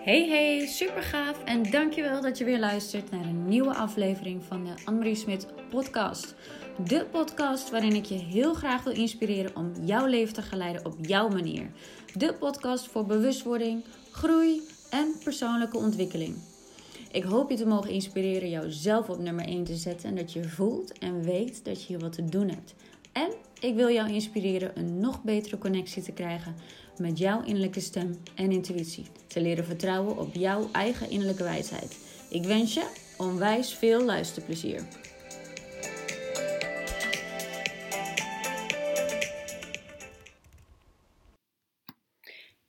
Hey hey, super gaaf en dankjewel dat je weer luistert naar een nieuwe aflevering van de Annemarie Smit podcast. De podcast waarin ik je heel graag wil inspireren om jouw leven te geleiden op jouw manier. De podcast voor bewustwording, groei en persoonlijke ontwikkeling. Ik hoop je te mogen inspireren jouzelf op nummer 1 te zetten en dat je voelt en weet dat je hier wat te doen hebt. En ik wil jou inspireren een nog betere connectie te krijgen met jouw innerlijke stem en intuïtie. Te leren vertrouwen op jouw eigen innerlijke wijsheid. Ik wens je onwijs veel luisterplezier.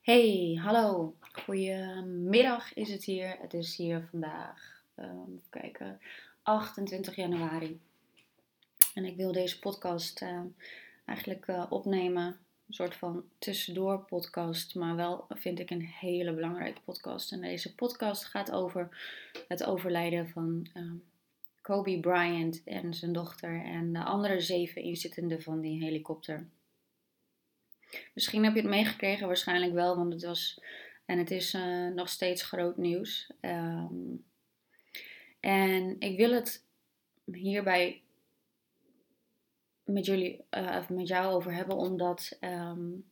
Hey, hallo. Goedemiddag is het hier. Het is hier vandaag, um, kijken, 28 januari. En ik wil deze podcast uh, eigenlijk uh, opnemen een soort van tussendoor podcast, maar wel vind ik een hele belangrijke podcast. En deze podcast gaat over het overlijden van uh, Kobe Bryant en zijn dochter en de andere zeven inzittenden van die helikopter. Misschien heb je het meegekregen, waarschijnlijk wel, want het was en het is uh, nog steeds groot nieuws. Um, en ik wil het hierbij met jullie, uh, met jou over hebben, omdat um,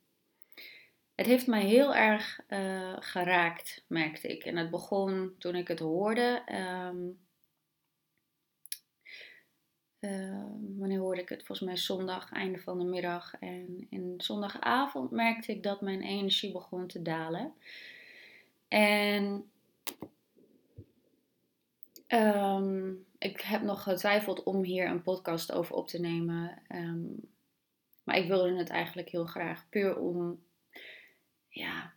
het heeft mij heel erg uh, geraakt, merkte ik. En het begon toen ik het hoorde. Um, uh, wanneer hoorde ik het? Volgens mij zondag, einde van de middag. En in zondagavond merkte ik dat mijn energie begon te dalen. En um, ik heb nog getwijfeld om hier een podcast over op te nemen. Um, maar ik wilde het eigenlijk heel graag. Puur om, ja,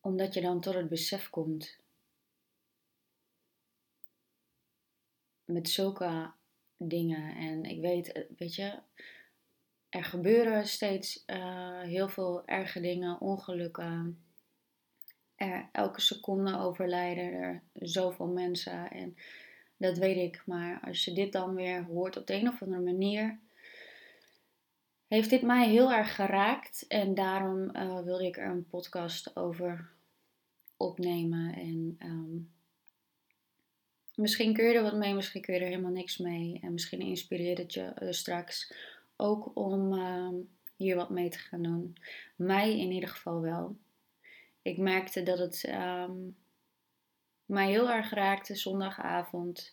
omdat je dan tot het besef komt. Met zulke dingen. En ik weet, eh, weet je, er gebeuren steeds uh, heel veel erge dingen, ongelukken er elke seconde overlijden er zoveel mensen. En dat weet ik. Maar als je dit dan weer hoort op de een of andere manier, heeft dit mij heel erg geraakt. En daarom uh, wilde ik er een podcast over opnemen. En um, misschien kun je er wat mee, misschien kun je er helemaal niks mee. En misschien inspireert het je uh, straks ook om uh, hier wat mee te gaan doen. Mij in ieder geval wel ik merkte dat het um, mij heel erg raakte zondagavond.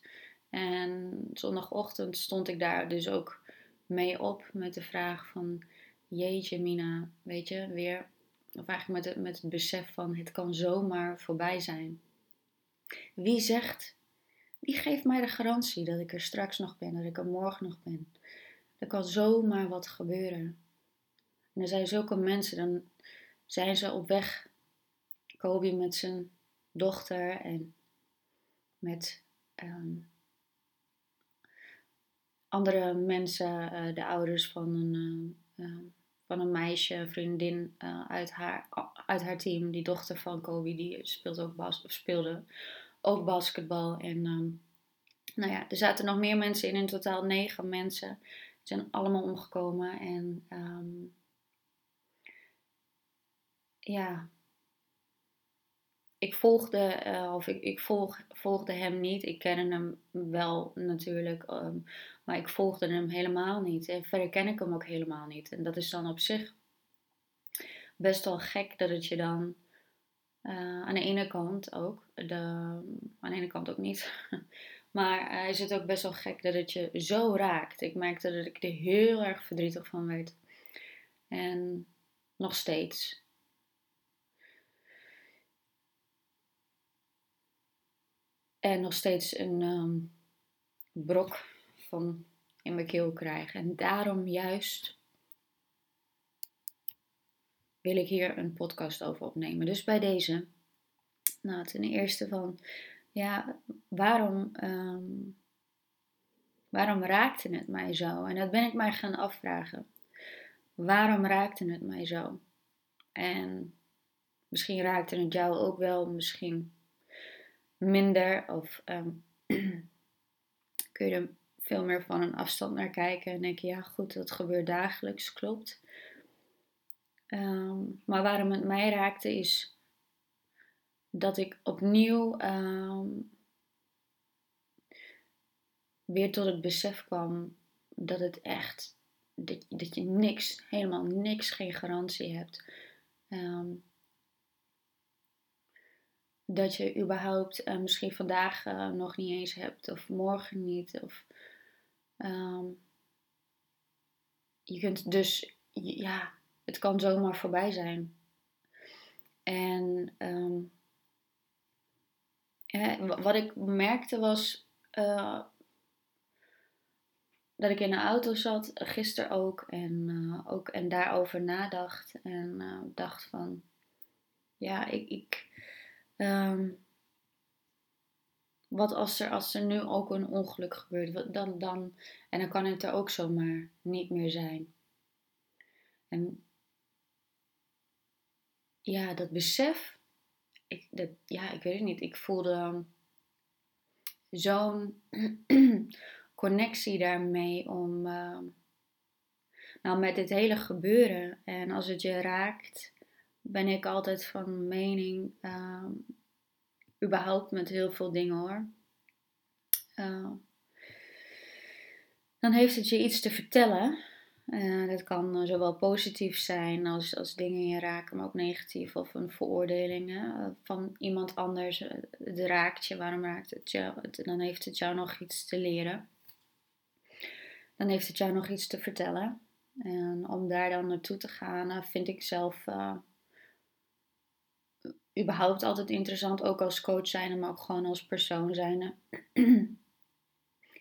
En zondagochtend stond ik daar dus ook mee op met de vraag van... Jeetje Mina, weet je, weer... Of eigenlijk met het, met het besef van het kan zomaar voorbij zijn. Wie zegt, wie geeft mij de garantie dat ik er straks nog ben, dat ik er morgen nog ben? Er kan zomaar wat gebeuren. En er zijn zulke mensen, dan zijn ze op weg Kobe met zijn dochter en met um, andere mensen, uh, de ouders van een, uh, van een meisje, vriendin uh, uit, haar, uit haar team. Die dochter van Kobe, die speelt ook speelde ook basketbal. En um, nou ja, er zaten nog meer mensen in, in totaal negen mensen. Ze zijn allemaal omgekomen. En ja, ik volgde, uh, of ik, ik volg, volgde hem niet. Ik kende hem wel natuurlijk, um, maar ik volgde hem helemaal niet. En verder ken ik hem ook helemaal niet. En dat is dan op zich best wel gek dat het je dan uh, aan de ene kant ook, de, aan de ene kant ook niet. maar uh, is het ook best wel gek dat het je zo raakt. Ik merkte dat ik er heel erg verdrietig van werd. En nog steeds. En nog steeds een um, brok van in mijn keel krijgen. En daarom juist wil ik hier een podcast over opnemen. Dus bij deze, nou ten eerste van, ja, waarom, um, waarom raakte het mij zo? En dat ben ik mij gaan afvragen. Waarom raakte het mij zo? En misschien raakte het jou ook wel, misschien minder of um, kun je er veel meer van een afstand naar kijken en denk je, ja goed, dat gebeurt dagelijks, klopt. Um, maar waarom het mij raakte is dat ik opnieuw ehm, weer tot het besef kwam dat het echt, dat, dat je niks, helemaal niks, geen garantie hebt. Ehm, dat je überhaupt uh, misschien vandaag uh, nog niet eens hebt of morgen niet. Of, um, je kunt dus, ja, het kan zomaar voorbij zijn. En um, wat ik merkte was uh, dat ik in de auto zat, gisteren ook, en, ook, en daarover nadacht. En dacht van, ja, ik, ik um, wat als er, als er nu ook een ongeluk gebeurt, dan, dan, en dan kan het er ook zomaar niet meer zijn. En ja, dat besef, ik, dat, ja, ik weet het niet, ik voelde zo'n connectie daarmee om, uh, nou met dit hele gebeuren. En als het je raakt, ben ik altijd van mening, uh, überhaupt met heel veel dingen hoor. Uh, dan heeft het je iets te vertellen. Uh, dat kan zowel positief zijn als, als dingen je raken, maar ook negatief of een veroordeling hè, van iemand anders. Het raakt je, waarom raakt het je? dan heeft het jou nog iets te leren. Dan heeft het jou nog iets te vertellen. En om daar dan naartoe te gaan, vind ik zelf überhaupt altijd interessant, ook als coach zijn, maar ook gewoon als persoon zijn.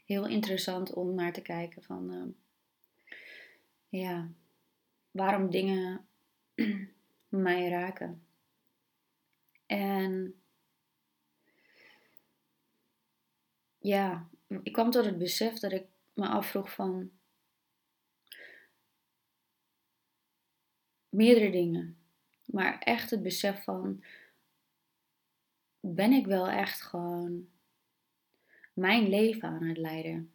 Heel interessant om naar te kijken van, uh, ja, waarom dingen mij raken. En ja, ik kwam tot het besef dat ik me afvroeg van meerdere dingen. Maar echt het besef van ben ik wel echt gewoon mijn leven aan het leiden?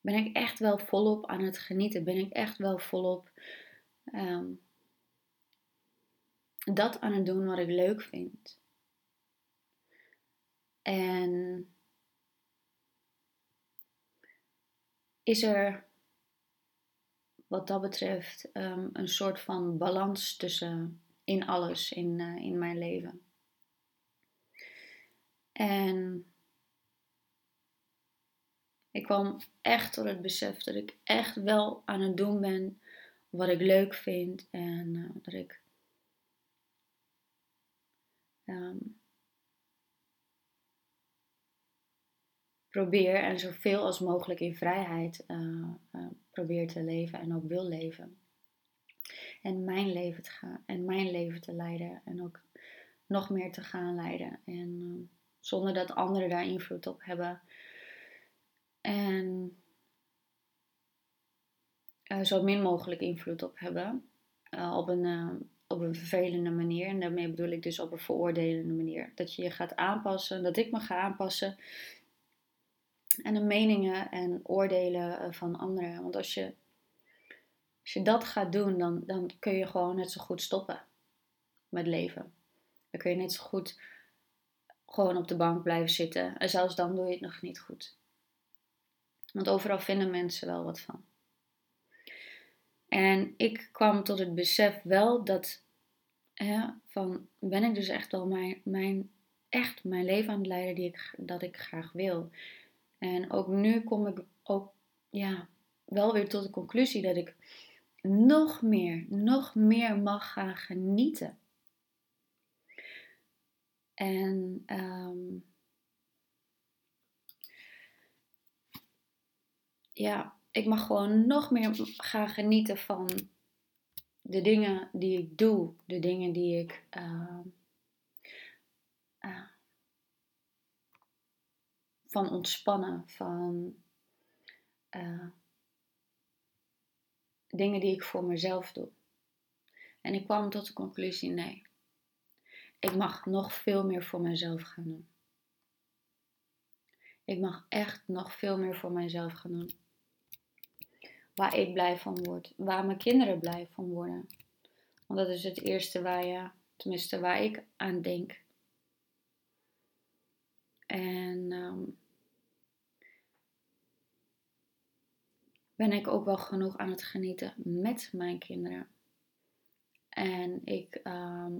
Ben ik echt wel volop aan het genieten? Ben ik echt wel volop um, dat aan het doen wat ik leuk vind? En is er wat dat betreft um, een soort van balans tussen in alles in, uh, in mijn leven? En ik kwam echt tot het besef dat ik echt wel aan het doen ben wat ik leuk vind en uh, dat ik um, probeer en zoveel als mogelijk in vrijheid uh, probeer te leven en ook wil leven. En mijn leven te gaan en mijn leven te leiden en ook nog meer te gaan leiden. En zonder dat anderen daar invloed op hebben. En uh, zo min mogelijk invloed op hebben. Uh, op, een, uh, op een vervelende manier. En daarmee bedoel ik dus op een veroordelende manier. Dat je je gaat aanpassen, dat ik me ga aanpassen. En de meningen en oordelen van anderen. Want als je, als je dat gaat doen, dan, dan kun je gewoon net zo goed stoppen met leven. Dan kun je net zo goed gewoon op de bank blijven zitten. En zelfs dan doe je het nog niet goed. Want overal vinden mensen wel wat van. En ik kwam tot het besef wel dat, van ben ik dus echt wel mijn, mijn, echt mijn leven aan het leiden die ik, dat ik graag wil. En ook nu kom ik ook, ja, wel weer tot de conclusie dat ik nog meer, nog meer mag gaan genieten en um, ja, ik mag gewoon nog meer gaan genieten van de dingen die ik doe, de dingen die ik uh, uh, van ontspannen, van uh, dingen die ik voor mezelf doe. En ik kwam tot de conclusie: nee, ik mag nog veel meer voor mezelf gaan doen. Ik mag echt nog veel meer voor mezelf gaan doen. Waar ik blij van word. Waar mijn kinderen blij van worden. Want dat is het eerste waar je, tenminste waar ik aan denk. En ehm, ben ik ook wel genoeg aan het genieten met mijn kinderen. En ik, ehm,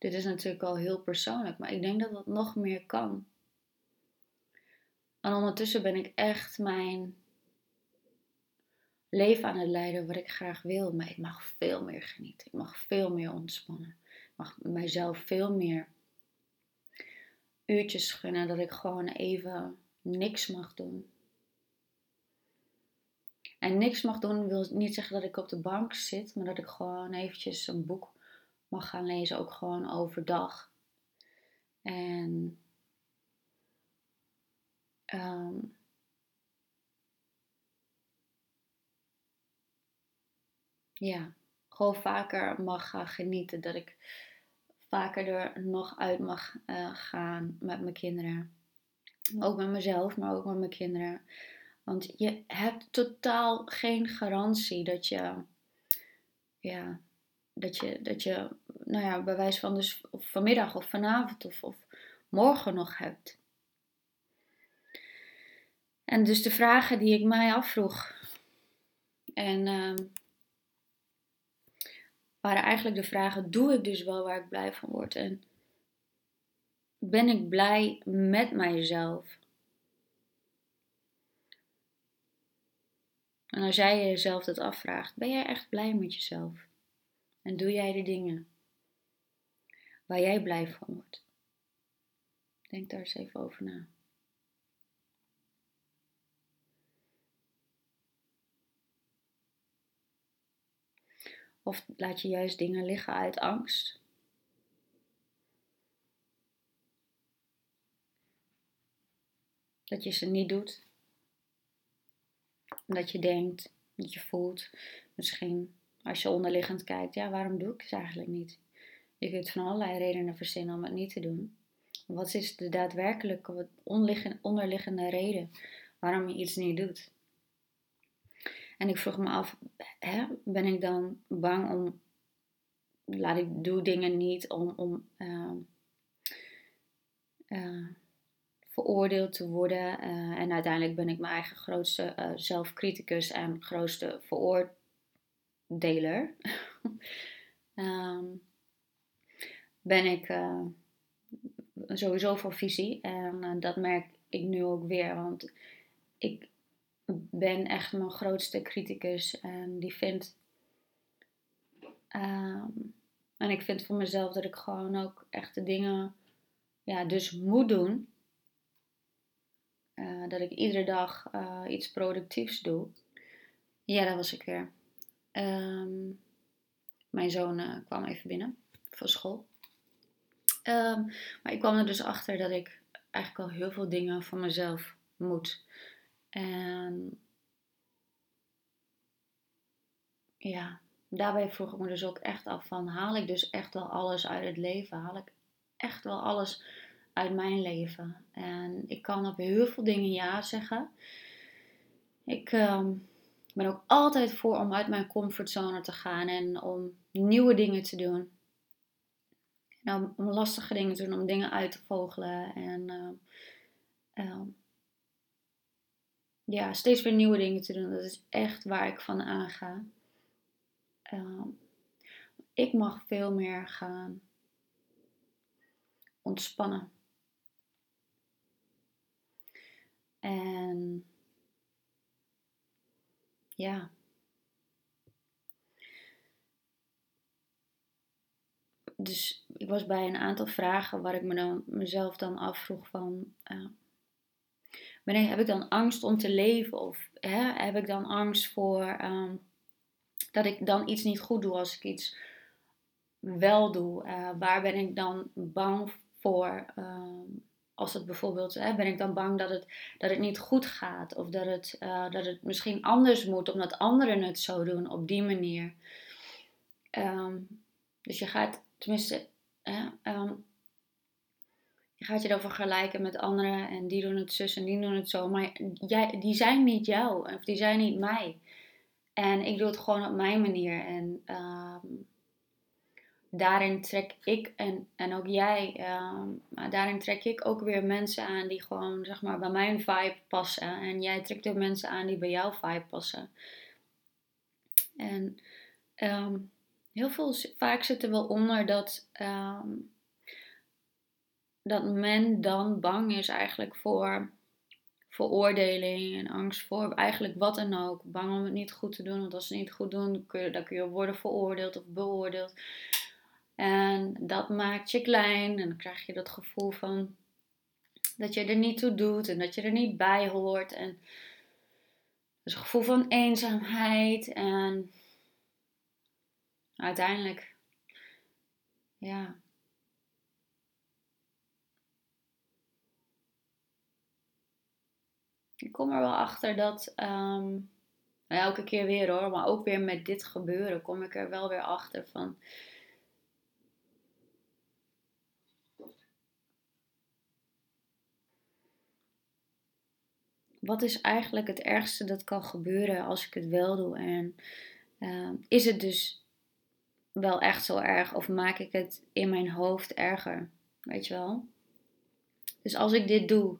dit is natuurlijk al heel persoonlijk, maar ik denk dat dat nog meer kan. En ondertussen ben ik echt mijn leven aan het leiden wat ik graag wil. Maar ik mag veel meer genieten. Ik mag veel meer ontspannen. Ik mag mijzelf veel meer uurtjes gunnen dat ik gewoon even niks mag doen. En niks mag doen wil niet zeggen dat ik op de bank zit, maar dat ik gewoon eventjes een boek mag gaan lezen, ook gewoon overdag. En um, ja, gewoon vaker mag gaan genieten. Dat ik vaker er nog uit mag uh, gaan met mijn kinderen. Ook met mezelf, maar ook met mijn kinderen. Want je hebt totaal geen garantie dat je, ja, dat je, dat je nou ja, bij wijze van dus vanmiddag of vanavond of, of morgen nog hebt. En dus de vragen die ik mij afvroeg. En uh, waren eigenlijk de vragen: doe ik dus wel waar ik blij van word? En ben ik blij met mijzelf? En als jij jezelf dat afvraagt, ben jij echt blij met jezelf? En doe jij de dingen waar jij blij van wordt? Denk daar eens even over na. Of laat je juist dingen liggen uit angst? Dat je ze niet doet. Dat je denkt, dat je voelt, misschien als je onderliggend kijkt, ja, waarom doe ik het eigenlijk niet? Je kunt van allerlei redenen verzinnen om het niet te doen. Wat is de daadwerkelijke onderliggende reden waarom je iets niet doet? En ik vroeg me af, hè, ben ik dan bang om, laat ik doe dingen niet om, om uh, uh, veroordeeld te worden. Uh, en uiteindelijk ben ik mijn eigen grootste zelfcriticus en grootste veroordeler. um, ben ik sowieso voor visie en dat merk ik nu ook weer, want ik ben echt mijn grootste criticus. En die vindt. Ehm, en ik vind voor mezelf dat ik gewoon ook echt de dingen. Ja, dus moet doen. Uh, dat ik iedere dag iets productiefs doe. Ja, dat was ik weer. Um, mijn zoon uh, kwam even binnen van school. Um, maar ik kwam er dus achter dat ik eigenlijk al heel veel dingen voor mezelf moet. En ja, daarbij vroeg ik me dus ook echt af van, haal ik dus echt wel alles uit het leven? Haal ik echt wel alles uit mijn leven? En ik kan op heel veel dingen ja zeggen. Ik uh, ben ook altijd voor om uit mijn comfortzone te gaan en om nieuwe dingen te doen. Nou, om lastige dingen te doen, om dingen uit te vogelen. En uh, ja, steeds weer nieuwe dingen te doen. Dat is echt waar ik van aanga. Uh, ik mag veel meer gaan ontspannen. En ja. Dus ik was bij een aantal vragen waar ik me dan, mezelf dan afvroeg van, uh, heb ik dan angst om te leven? Of hè, heb ik dan angst voor ehm, dat ik dan iets niet goed doe als ik iets wel doe? Uh, waar ben ik dan bang voor? Ehm, als het bijvoorbeeld, hè, ben ik dan bang dat het, dat het niet goed gaat? Of dat het, uh, dat het misschien anders moet omdat anderen het zo doen op die manier? Um, dus je gaat, tenminste, hè, je gaat je dan vergelijken met anderen en die doen het zus en die doen het zo. Maar jij, die zijn niet jou of die zijn niet mij. En ik doe het gewoon op mijn manier. En ehm, daarin trek ik en, en ook jij, ehm, maar daarin trek ik ook weer mensen aan die gewoon zeg maar bij mijn vibe passen. En jij trekt ook mensen aan die bij jouw vibe passen. En ehm, heel veel, vaak zit er wel onder dat, ehm, dat men dan bang is eigenlijk voor veroordeling en angst voor eigenlijk wat dan ook. Bang om het niet goed te doen, want als ze het niet goed doen, kun je, dan kun je worden veroordeeld of beoordeeld. En dat maakt je klein en dan krijg je dat gevoel van dat je er niet toe doet en dat je er niet bij hoort. En dus een gevoel van eenzaamheid en uiteindelijk, ja. Ik kom er wel achter dat, um, nou elke keer weer hoor, maar ook weer met dit gebeuren kom ik er wel weer achter van wat is eigenlijk het ergste dat kan gebeuren als ik het wel doe? En uh, is het dus wel echt zo erg of maak ik het in mijn hoofd erger? Weet je wel? Dus als ik dit doe,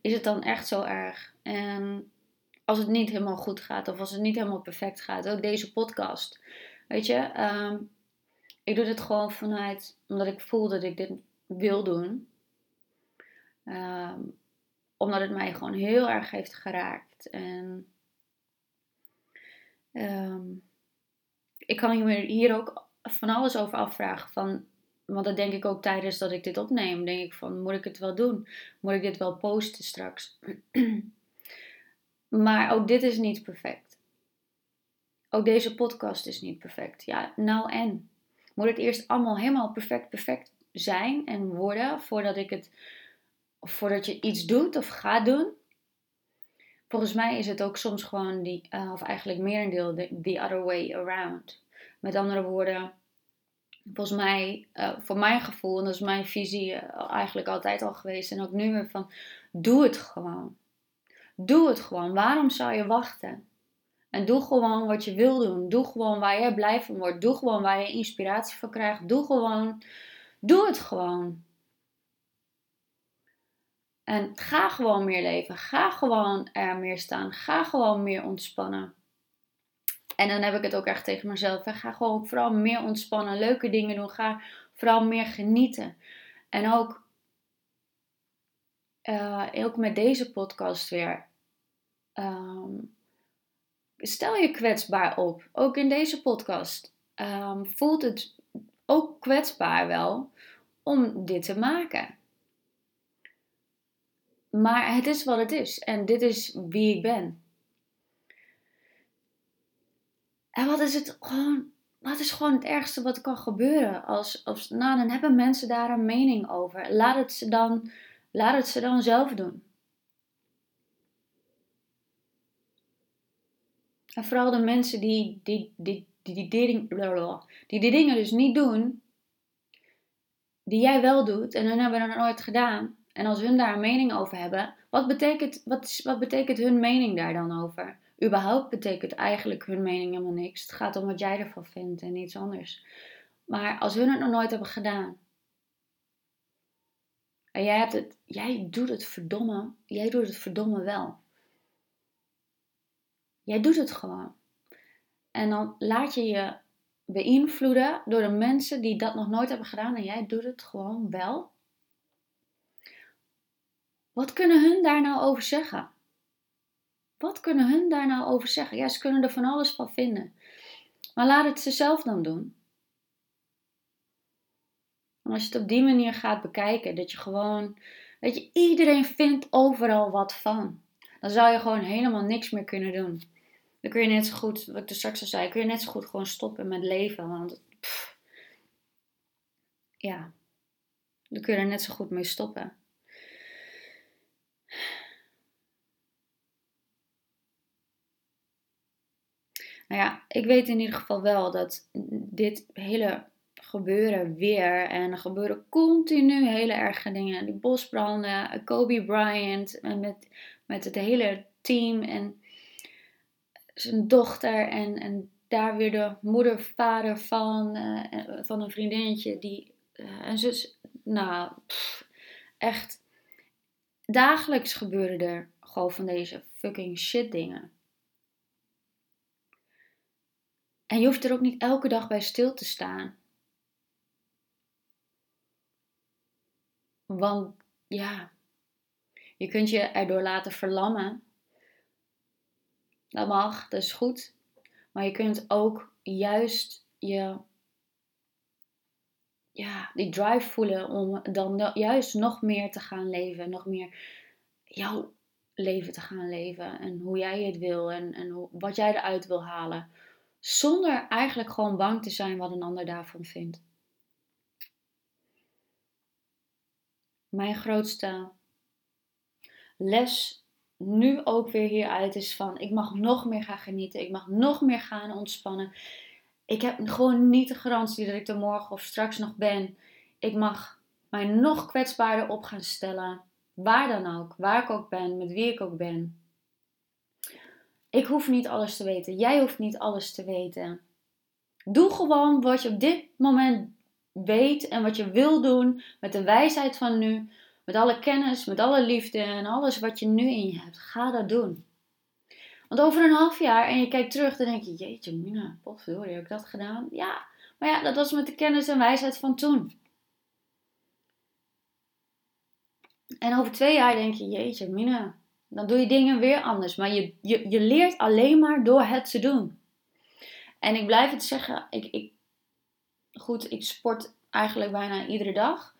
is het dan echt zo erg? En als het niet helemaal goed gaat of als het niet helemaal perfect gaat, ook deze podcast. Weet je, um, ik doe dit gewoon vanuit omdat ik voel dat ik dit wil doen. Um, omdat het mij gewoon heel erg heeft geraakt. En um, ik kan hier ook van alles over afvragen. Van, want dat denk ik ook tijdens dat ik dit opneem. Denk ik van, moet ik het wel doen? Moet ik dit wel posten straks? maar ook dit is niet perfect. Ook deze podcast is niet perfect. Ja, nou en? Moet het eerst allemaal helemaal perfect, perfect zijn en worden voordat ik het of voordat je iets doet of gaat doen. Volgens mij is het ook soms gewoon die, uh, of eigenlijk merendeel, the, the other way around. Met andere woorden, volgens mij, uh, voor mijn gevoel, en dat is mijn visie uh, eigenlijk altijd al geweest en ook nu weer van, doe het gewoon. Doe het gewoon. Waarom zou je wachten? En doe gewoon wat je wil doen. Doe gewoon waar je blij van wordt. Doe gewoon waar je inspiratie van krijgt. Doe gewoon. Doe het gewoon. En ga gewoon meer leven. Ga gewoon er meer staan. Ga gewoon meer ontspannen. En dan heb ik het ook echt tegen mezelf. Ga gewoon vooral meer ontspannen. Leuke dingen doen. Ga vooral meer genieten. En ook, uh, ook met deze podcast weer. Um, stel je kwetsbaar op. Ook in deze podcast. Um, voelt het ook kwetsbaar wel om dit te maken. Maar het is wat het is. En dit is wie ik ben. En wat is het gewoon. Wat is gewoon het ergste wat kan gebeuren? Als, als, nou, dan hebben mensen daar een mening over. Laat het ze dan, laat het ze dan zelf doen. En vooral de mensen die die, die, die, die, die, die, die dingen dus niet doen, die jij wel doet en hun hebben dat nooit gedaan, en als hun daar een mening over hebben, wat betekent, wat, wat betekent hun mening daar dan over? Überhaupt betekent eigenlijk hun mening helemaal niks. Het gaat om wat jij ervan vindt en niets anders. Maar als hun het nog nooit hebben gedaan. En jij, hebt het, jij doet het verdomme. Jij doet het verdomme wel. Jij doet het gewoon. En dan laat je je beïnvloeden door de mensen die dat nog nooit hebben gedaan. En jij doet het gewoon wel. Wat kunnen hun daar nou over zeggen? Wat kunnen hun daar nou over zeggen? Ja, ze kunnen er van alles van vinden. Maar laat het ze zelf dan doen. En als je het op die manier gaat bekijken, dat je gewoon, weet je, iedereen vindt overal wat van. Dan zou je gewoon helemaal niks meer kunnen doen. Dan kun je net zo goed, wat ik er straks al zei, kun je net zo goed gewoon stoppen met leven. Want ja, dan kun je er net zo goed mee stoppen. Nou ja, ik weet in ieder geval wel dat dit hele gebeuren weer en er gebeuren continu hele erge dingen. Die bosbranden, Kobe Bryant en met, met het hele team en zijn dochter en, en daar weer de moeder, vader van, uh, van een vriendinnetje die uh, en zus. Nou, echt. Dagelijks gebeuren er gewoon van deze fucking shit dingen. En je hoeft er ook niet elke dag bij stil te staan. Want ja, je kunt je erdoor laten verlammen. Dat mag, dat is goed. Maar je kunt ook juist je, ja, die drive voelen om dan juist nog meer te gaan leven. Nog meer jouw leven te gaan leven. En hoe jij het wil en, en wat jij eruit wil halen. Zonder eigenlijk gewoon bang te zijn wat een ander daarvan vindt. Mijn grootste les nu ook weer hieruit is van ik mag nog meer gaan genieten. Ik mag nog meer gaan ontspannen. Ik heb gewoon niet de garantie dat ik er morgen of straks nog ben. Ik mag mij nog kwetsbaarder op gaan stellen. Waar dan ook. Waar ik ook ben. Met wie ik ook ben. Ik hoef niet alles te weten. Jij hoeft niet alles te weten. Doe gewoon wat je op dit moment weet en wat je wil doen met de wijsheid van nu. Met alle kennis, met alle liefde en alles wat je nu in je hebt. Ga dat doen. Want over een half jaar en je kijkt terug, dan denk je: Jeetje, Mina, potverdorie, heb ik dat gedaan? Ja, maar ja, dat was met de kennis en wijsheid van toen. En over twee jaar denk je: Jeetje, Mina, dan doe je dingen weer anders. Maar je, je, je leert alleen maar door het te doen. En ik blijf het zeggen, ik, ik, goed, ik sport eigenlijk bijna iedere dag.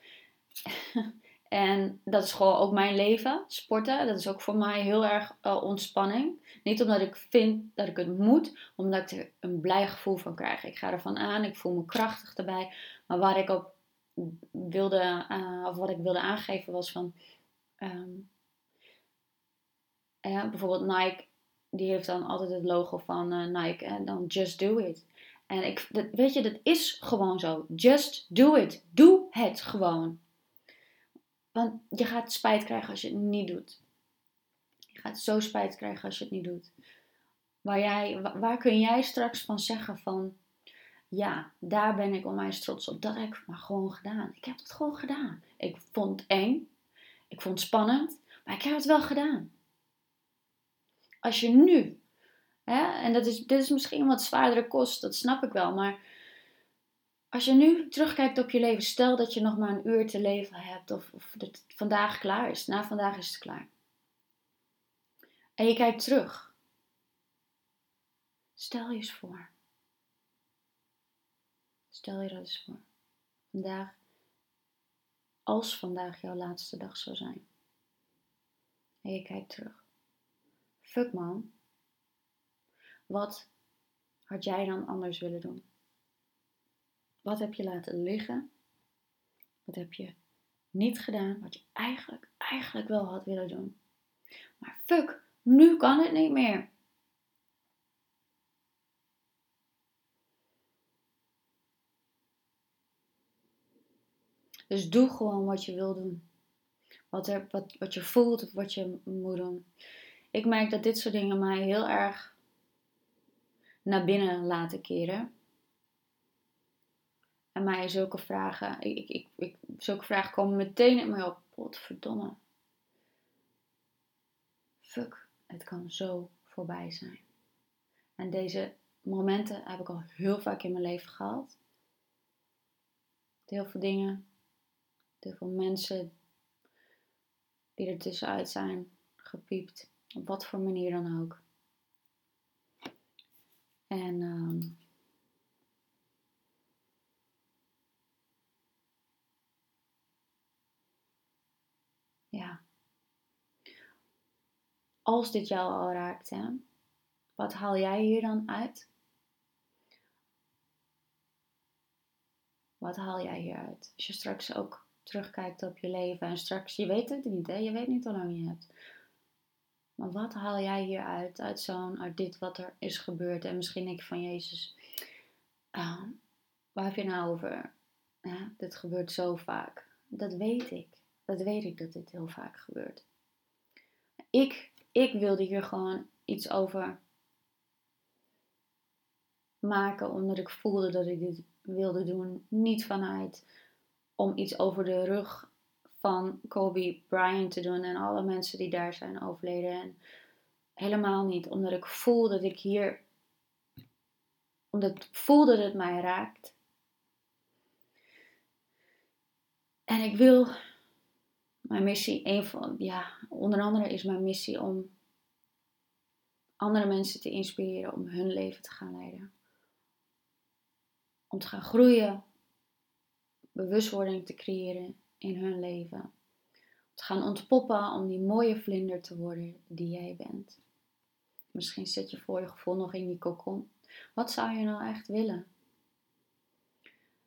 en dat is gewoon ook mijn leven, sporten. Dat is ook voor mij heel erg uh, ontspanning. Niet omdat ik vind dat ik het moet, omdat ik er een blij gevoel van krijg. Ik ga ervan aan, ik voel me krachtig erbij. Maar waar ik op wilde, uh, of wat ik wilde aangeven was van... Um, bijvoorbeeld Nike, die heeft dan altijd het logo van Nike en dan Just Do It. En ik, dat, weet je, dat is gewoon zo. Just do it. Doe het gewoon. Want je gaat spijt krijgen als je het niet doet. Je gaat zo spijt krijgen als je het niet doet. Waar, jij, waar kun jij straks van zeggen van... Ja, daar ben ik onwijs trots op. Dat heb ik maar gewoon gedaan. Ik heb het gewoon gedaan. Ik vond het eng. Ik vond het spannend. Maar ik heb het wel gedaan. Als je nu Hè? En dat is, dit is misschien wat zwaardere kost, dat snap ik wel. Maar als je nu terugkijkt op je leven, stel dat je nog maar een uur te leven hebt, of, of dat het vandaag klaar is. Na vandaag is het klaar. En je kijkt terug. Stel je eens voor. Stel je dat eens voor. Vandaag, als vandaag jouw laatste dag zou zijn. En je kijkt terug. Fuck man, wat had jij dan anders willen doen? Wat heb je laten liggen? Wat heb je niet gedaan wat je eigenlijk, eigenlijk wel had willen doen? Maar fuck, nu kan het niet meer. Dus doe gewoon wat je wil doen. Wat, er, wat, wat je voelt of wat je moet doen. Ik merk dat dit soort dingen mij heel erg naar binnen laten keren. En mij zulke vragen, ik, ik, ik, zulke vragen komen meteen in mij op. Potverdomme. Fuck, het kan zo voorbij zijn. En deze momenten heb ik al heel vaak in mijn leven gehad. Heel veel dingen, heel veel mensen die er tussenuit zijn gepiept. Op wat voor manier dan ook. En um, ja. Als dit jou al raakt, hè, wat haal jij hier dan uit? Wat haal jij hieruit? Als je straks ook terugkijkt op je leven en straks, je weet het niet, hè? je weet niet hoe lang je hebt. Maar wat haal jij hieruit, uit zo'n, uit dit wat er is gebeurd? En misschien je van Jezus, uh, waar heb je nou over? Ja, dit gebeurt zo vaak. Dat weet ik. Dat weet ik dat dit heel vaak gebeurt. Ik, ik wilde hier gewoon iets over maken omdat ik voelde dat ik dit wilde doen. Niet vanuit om iets over de rug van Kobe Bryant te doen en alle mensen die daar zijn overleden. En helemaal niet, omdat ik voel dat ik hier, omdat ik voel dat het mij raakt. En ik wil mijn missie, een van, ja, onder andere is mijn missie om andere mensen te inspireren om hun leven te gaan leiden. Om te gaan groeien, bewustwording te creëren in hun leven. Om te gaan ontpoppen om die mooie vlinder te worden die jij bent. Misschien zit je voor je gevoel nog in die kokon. Wat zou je nou echt willen?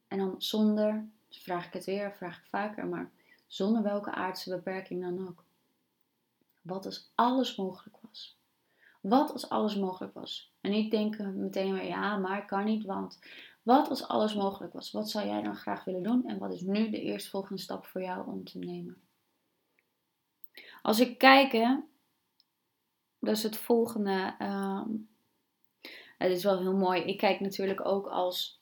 En dan zonder, vraag ik het weer, vraag ik vaker, maar zonder welke aardse beperking dan ook. Wat als alles mogelijk was? Wat als alles mogelijk was? En niet denken meteen maar ja, maar kan niet, want wat als alles mogelijk was? Wat zou jij dan graag willen doen? En wat is nu de eerstvolgende stap voor jou om te nemen? Als ik kijk, hè, dat is het volgende. Ehm, het is wel heel mooi. Ik kijk natuurlijk ook als,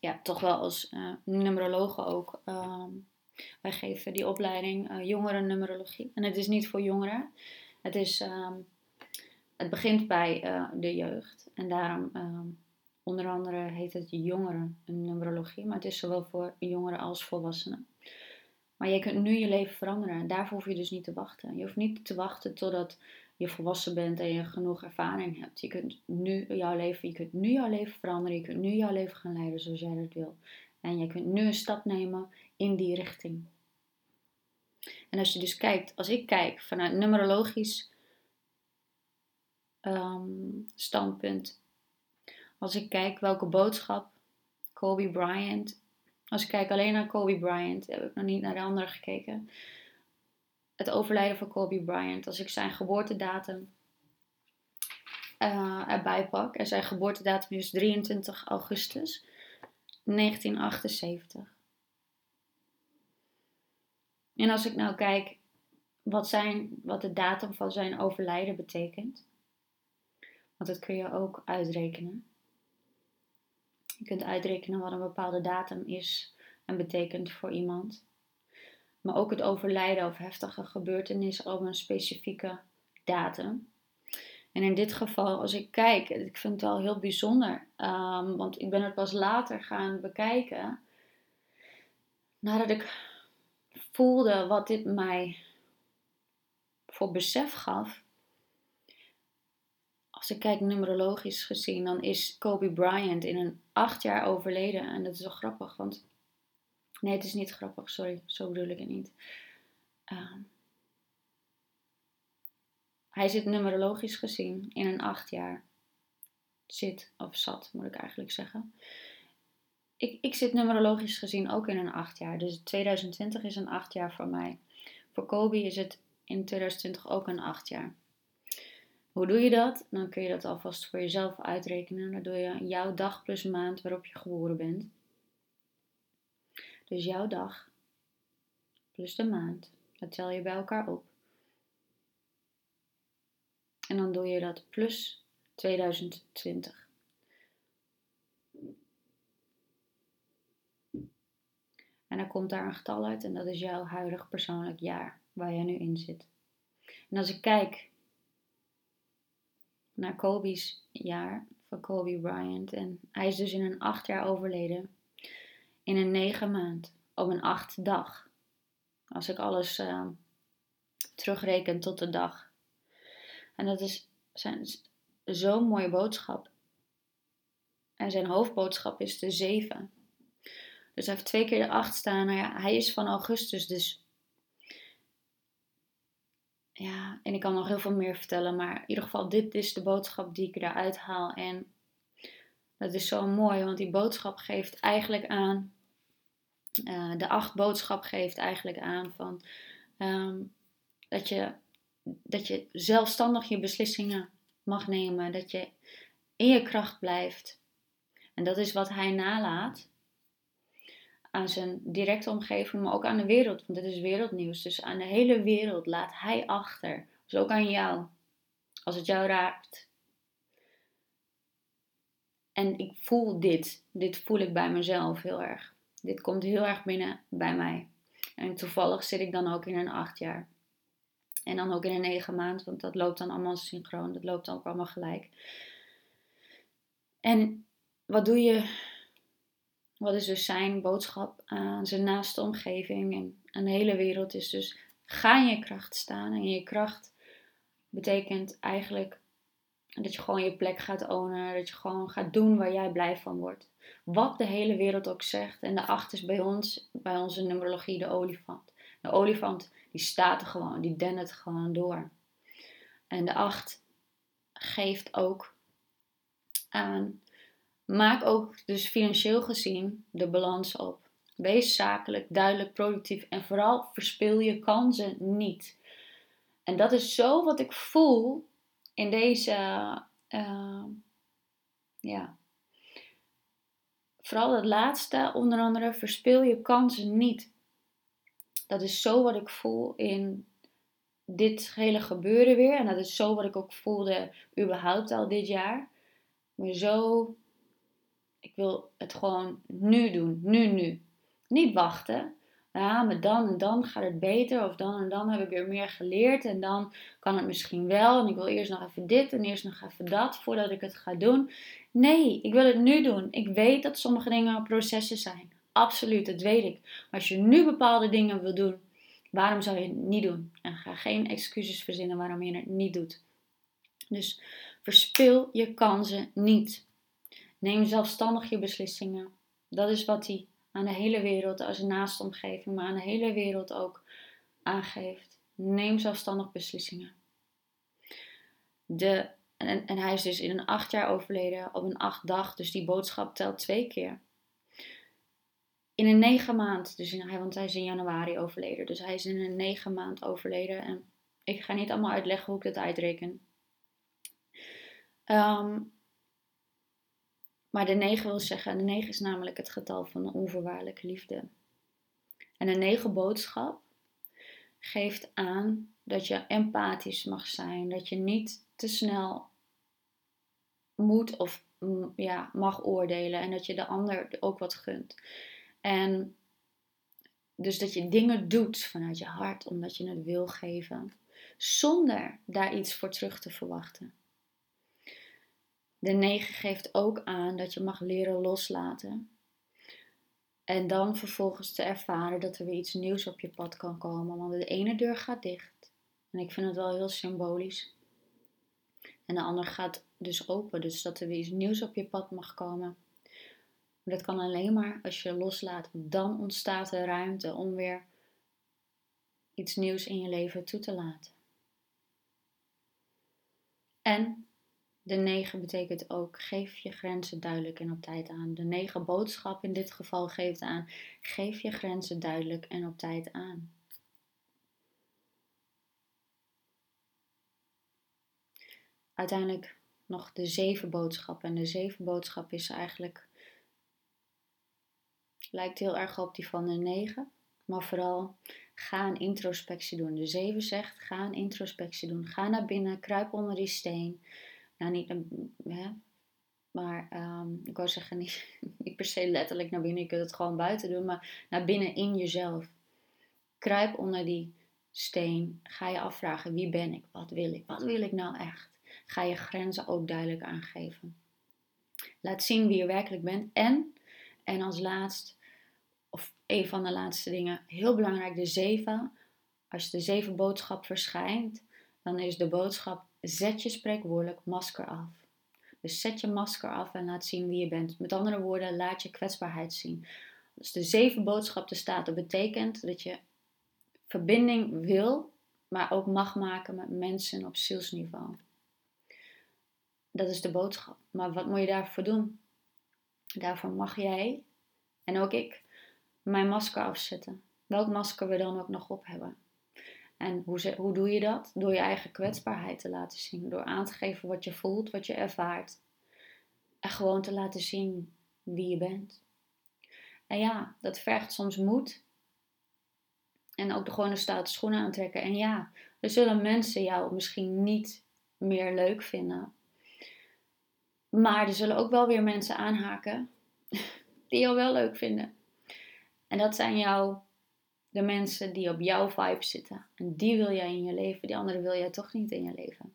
ja, toch wel als uh, ook. Ehm, wij geven die opleiding uh, jongeren-numerologie. En het is niet voor jongeren. Het, is, ehm, het begint bij uh, de jeugd. En daarom Onder andere heet het jongeren numerologie, maar het is zowel voor jongeren als volwassenen. Maar je kunt nu je leven veranderen en daarvoor hoef je dus niet te wachten. Je hoeft niet te wachten totdat je volwassen bent en je genoeg ervaring hebt. Je kunt nu jouw leven, je kunt nu jouw leven veranderen, je kunt nu jouw leven gaan leiden zoals jij dat wil. En je kunt nu een stap nemen in die richting. En als je dus kijkt, als ik kijk vanuit numerologisch um, standpunt, als ik kijk welke boodschap Kobe Bryant. Als ik kijk alleen naar Kobe Bryant, heb ik nog niet naar de andere gekeken. Het overlijden van Kobe Bryant. Als ik zijn geboortedatum uh, erbij pak. En zijn geboortedatum is 23 augustus 1978. En als ik nou kijk wat, zijn, wat de datum van zijn overlijden betekent. Want dat kun je ook uitrekenen. Je kunt uitrekenen wat een bepaalde datum is en betekent voor iemand. Maar ook het overlijden of heftige gebeurtenissen op een specifieke datum. En in dit geval, als ik kijk, ik vind het wel heel bijzonder, um, want ik ben het pas later gaan bekijken. Nadat ik voelde wat dit mij voor besef gaf, als ik kijk numerologisch gezien, dan is Kobe Bryant in een acht jaar overleden. En dat is wel grappig, want. Nee, het is niet grappig, sorry, zo bedoel ik het niet. Ehm, hij zit numerologisch gezien in een acht jaar. Zit, of zat moet ik eigenlijk zeggen. Ik, ik zit numerologisch gezien ook in een acht jaar. Dus 2020 is een acht jaar voor mij. Voor Kobe is het in 2020 ook een acht jaar. Hoe doe je dat? Dan kun je dat alvast voor jezelf uitrekenen. Dan doe je jouw dag plus maand waarop je geboren bent. Dus jouw dag plus de maand. Dat tel je bij elkaar op. En dan doe je dat plus 2020. En dan komt daar een getal uit en dat is jouw huidig persoonlijk jaar waar jij nu in zit. En als ik kijk naar Kobe's jaar van Kobe Bryant. En hij is dus in een acht jaar overleden. In een negen maand. Op een acht dag. Als ik alles uh, terugreken tot de dag. En dat is zijn, zo'n mooie boodschap. En zijn hoofdboodschap is de zeven. Dus hij heeft twee keer de acht staan. Nou ja, hij is van augustus, dus ja, en ik kan nog heel veel meer vertellen, maar in ieder geval, dit is de boodschap die ik eruit haal. En dat is zo mooi, want die boodschap geeft eigenlijk aan, uh, de acht boodschap geeft eigenlijk aan van um, dat, je, dat je zelfstandig je beslissingen mag nemen, dat je in je kracht blijft. En dat is wat hij nalaat aan zijn directe omgeving, maar ook aan de wereld. Want dit is wereldnieuws. Dus aan de hele wereld laat hij achter. Dus ook aan jou. Als het jou raakt. En ik voel dit. Dit voel ik bij mezelf heel erg. Dit komt heel erg binnen bij mij. En toevallig zit ik dan ook in een acht jaar. En dan ook in een negen maand, want dat loopt dan allemaal synchroon. Dat loopt dan ook allemaal gelijk. En wat doe je? Wat is dus zijn boodschap aan zijn naaste omgeving en aan de hele wereld? Is dus ga in je kracht staan. En je kracht betekent eigenlijk dat je gewoon je plek gaat ownen. Dat je gewoon gaat doen waar jij blij van wordt. Wat de hele wereld ook zegt. En de acht is bij ons, bij onze numerologie, de olifant. De olifant die staat er gewoon, die dendert gewoon door. En de acht geeft ook aan. Maak ook dus financieel gezien de balans op. Wees zakelijk, duidelijk, productief en vooral verspil je kansen niet. En dat is zo wat ik voel in deze, uh, ja, vooral het laatste, onder andere, verspil je kansen niet. Dat is zo wat ik voel in dit hele gebeuren weer. En dat is zo wat ik ook voelde überhaupt al dit jaar. Maar zo, ik wil het gewoon nu doen, nu, nu. Niet wachten ja, maar dan en dan gaat het beter. Of dan en dan heb ik weer meer geleerd. En dan kan het misschien wel. En ik wil eerst nog even dit en eerst nog even dat voordat ik het ga doen. Nee, ik wil het nu doen. Ik weet dat sommige dingen processen zijn. Absoluut, dat weet ik. Maar als je nu bepaalde dingen wil doen, waarom zou je het niet doen? En ga geen excuses verzinnen waarom je het niet doet. Dus verspil je kansen niet. Neem zelfstandig je beslissingen. Dat is wat hij aan de hele wereld, als naaste omgeving, maar aan de hele wereld ook aangeeft. Neem zelfstandig beslissingen. De, en, en hij is dus in een acht jaar overleden op een acht dag, dus die boodschap telt twee keer. In een negen maand, dus in, want hij is in januari overleden, dus hij is in een negen maand overleden. En ik ga niet allemaal uitleggen hoe ik dat uitreken. Um, maar de 9 wil zeggen, de 9 is namelijk het getal van de onvoorwaardelijke liefde. En de 9 boodschap geeft aan dat je empathisch mag zijn, dat je niet te snel moet of mm, ja, mag oordelen en dat je de ander ook wat gunt. En dus dat je dingen doet vanuit je hart omdat je het wil geven, zonder daar iets voor terug te verwachten. De 9 geeft ook aan dat je mag leren loslaten. En dan vervolgens te ervaren dat er weer iets nieuws op je pad kan komen. Want de ene deur gaat dicht. En ik vind het wel heel symbolisch. En de andere gaat dus open. Dus dat er weer iets nieuws op je pad mag komen. Dat kan alleen maar als je loslaat. Dan ontstaat er ruimte om weer iets nieuws in je leven toe te laten. En de 9 betekent ook geef je grenzen duidelijk en op tijd aan. De 9 boodschap in dit geval geeft aan geef je grenzen duidelijk en op tijd aan. Uiteindelijk nog de zeven boodschap. En de zeven boodschap is eigenlijk. lijkt heel erg op die van de negen. Maar vooral ga een introspectie doen. De zeven zegt: ga een introspectie doen. Ga naar binnen, kruip onder die steen nou niet, hè, maar um, ik wou zeggen niet, niet per se letterlijk naar binnen, je kunt het gewoon buiten doen, maar naar binnen in jezelf. Kruip onder die steen, ga je afvragen wie ben ik, wat wil ik, wat wil ik nou echt? Ga je grenzen ook duidelijk aangeven. Laat zien wie je werkelijk bent en, en als laatst, of een van de laatste dingen, heel belangrijk, de zeven. Als de zeven boodschap verschijnt, dan is de boodschap Zet je spreekwoordelijk masker af. Dus zet je masker af en laat zien wie je bent. Met andere woorden, laat je kwetsbaarheid zien. Dus de zeven boodschappen staat, dat betekent dat je verbinding wil, maar ook mag maken met mensen op zielsniveau. Dat is de boodschap. Maar wat moet je daarvoor doen? Daarvoor mag jij en ook ik mijn masker afzetten. Welk masker we dan ook nog op hebben. En hoe, hoe doe je dat? Door je eigen kwetsbaarheid te laten zien. Door aan te geven wat je voelt, wat je ervaart. En gewoon te laten zien wie je bent. En ja, dat vergt soms moed. En ook de gewone stoute schoenen aantrekken. En ja, er zullen mensen jou misschien niet meer leuk vinden. Maar er zullen ook wel weer mensen aanhaken die jou wel leuk vinden. En dat zijn jou de mensen die op jouw vibe zitten. En die wil jij in je leven, die andere wil jij toch niet in je leven.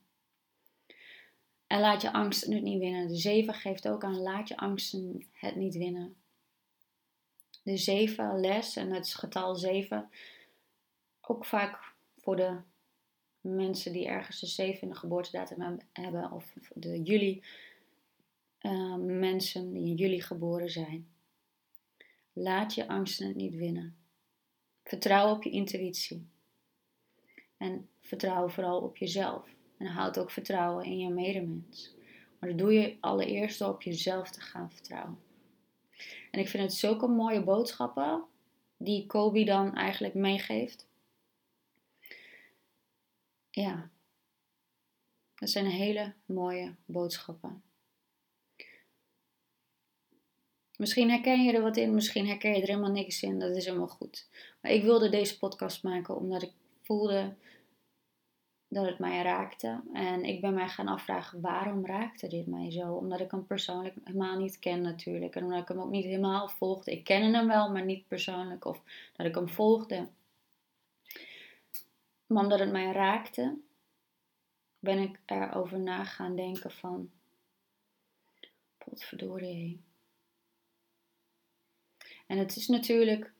En laat je angsten het niet winnen. De 7 geeft ook aan, laat je angsten het niet winnen. De 7 les en het getal 7, ook vaak voor de mensen die ergens de 7 in de geboortedatum hebben, of de juli uh, mensen die in juli geboren zijn. Laat je angsten het niet winnen. Vertrouw op je intuïtie. En vertrouw vooral op jezelf. En houd ook vertrouwen in je medemens. Maar dat doe je allereerst door op jezelf te gaan vertrouwen. En ik vind het zulke mooie boodschappen die Kobe dan eigenlijk meegeeft. Ja, dat zijn hele mooie boodschappen. Misschien herken je er wat in, misschien herken je er helemaal niks in. Dat is helemaal goed. Ik wilde deze podcast maken omdat ik voelde dat het mij raakte. En ik ben mij gaan afvragen, waarom raakte dit mij zo? Omdat ik hem persoonlijk helemaal niet ken natuurlijk. En omdat ik hem ook niet helemaal volgde. Ik kende hem wel, maar niet persoonlijk. Of dat ik hem volgde. Maar omdat het mij raakte, ben ik erover na gaan denken van... Potverdorie. En het is natuurlijk...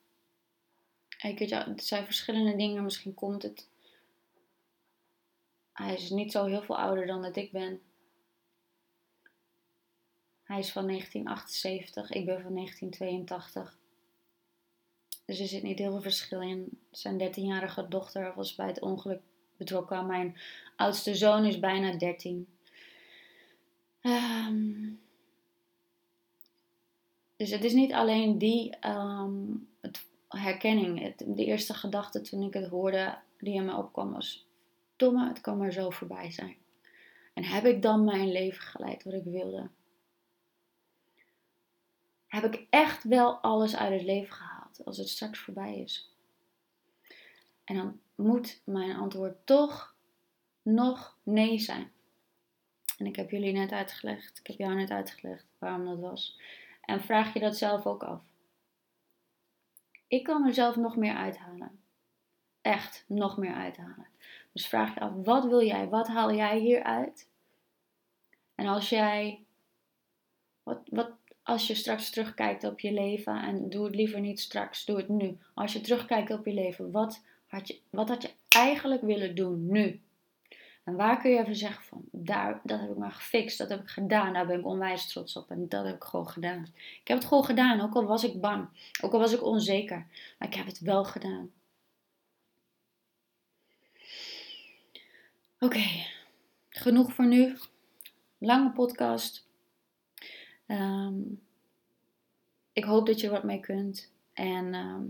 Ik het zijn verschillende dingen. Misschien komt het hij is niet zo heel veel ouder dan dat ik ben. Hij is van 1978, ik ben van 1982. Dus er zit niet heel veel verschil in. Zijn 13-jarige dochter was bij het ongeluk betrokken. Mijn oudste zoon is bijna 13. Um, dus het is niet alleen die um, het, herkenning. De eerste gedachte toen ik het hoorde die in me opkwam was: domme, het kan maar zo voorbij zijn. En heb ik dan mijn leven geleid wat ik wilde? Heb ik echt wel alles uit het leven gehaald als het straks voorbij is? En dan moet mijn antwoord toch nog nee zijn. En ik heb jullie net uitgelegd, ik heb jou net uitgelegd waarom dat was. En vraag je dat zelf ook af. Ik kan mezelf nog meer uithalen. Echt nog meer uithalen. Dus vraag je af, wat wil jij? Wat haal jij hieruit? En als jij, wat, wat, als je straks terugkijkt op je leven, en doe het liever niet straks, doe het nu. Als je terugkijkt op je leven, wat had je, wat had je eigenlijk willen doen nu? En waar kun je even zeggen van, daar, dat heb ik maar gefixt, dat heb ik gedaan, daar ben ik onwijs trots op en dat heb ik gewoon gedaan. Ik heb het gewoon gedaan, ook al was ik bang, ook al was ik onzeker, maar ik heb het wel gedaan. Oké, genoeg voor nu. Lange podcast. Ehm, ik hoop dat je wat mee kunt. En ehm,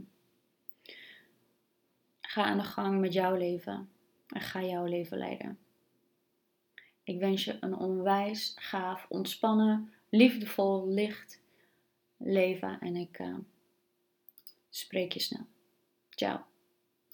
ga aan de gang met jouw leven. En ga jouw leven leiden. Ik wens je een onwijs gaaf, ontspannen, liefdevol, licht leven. En ik uh, spreek je snel. Ciao.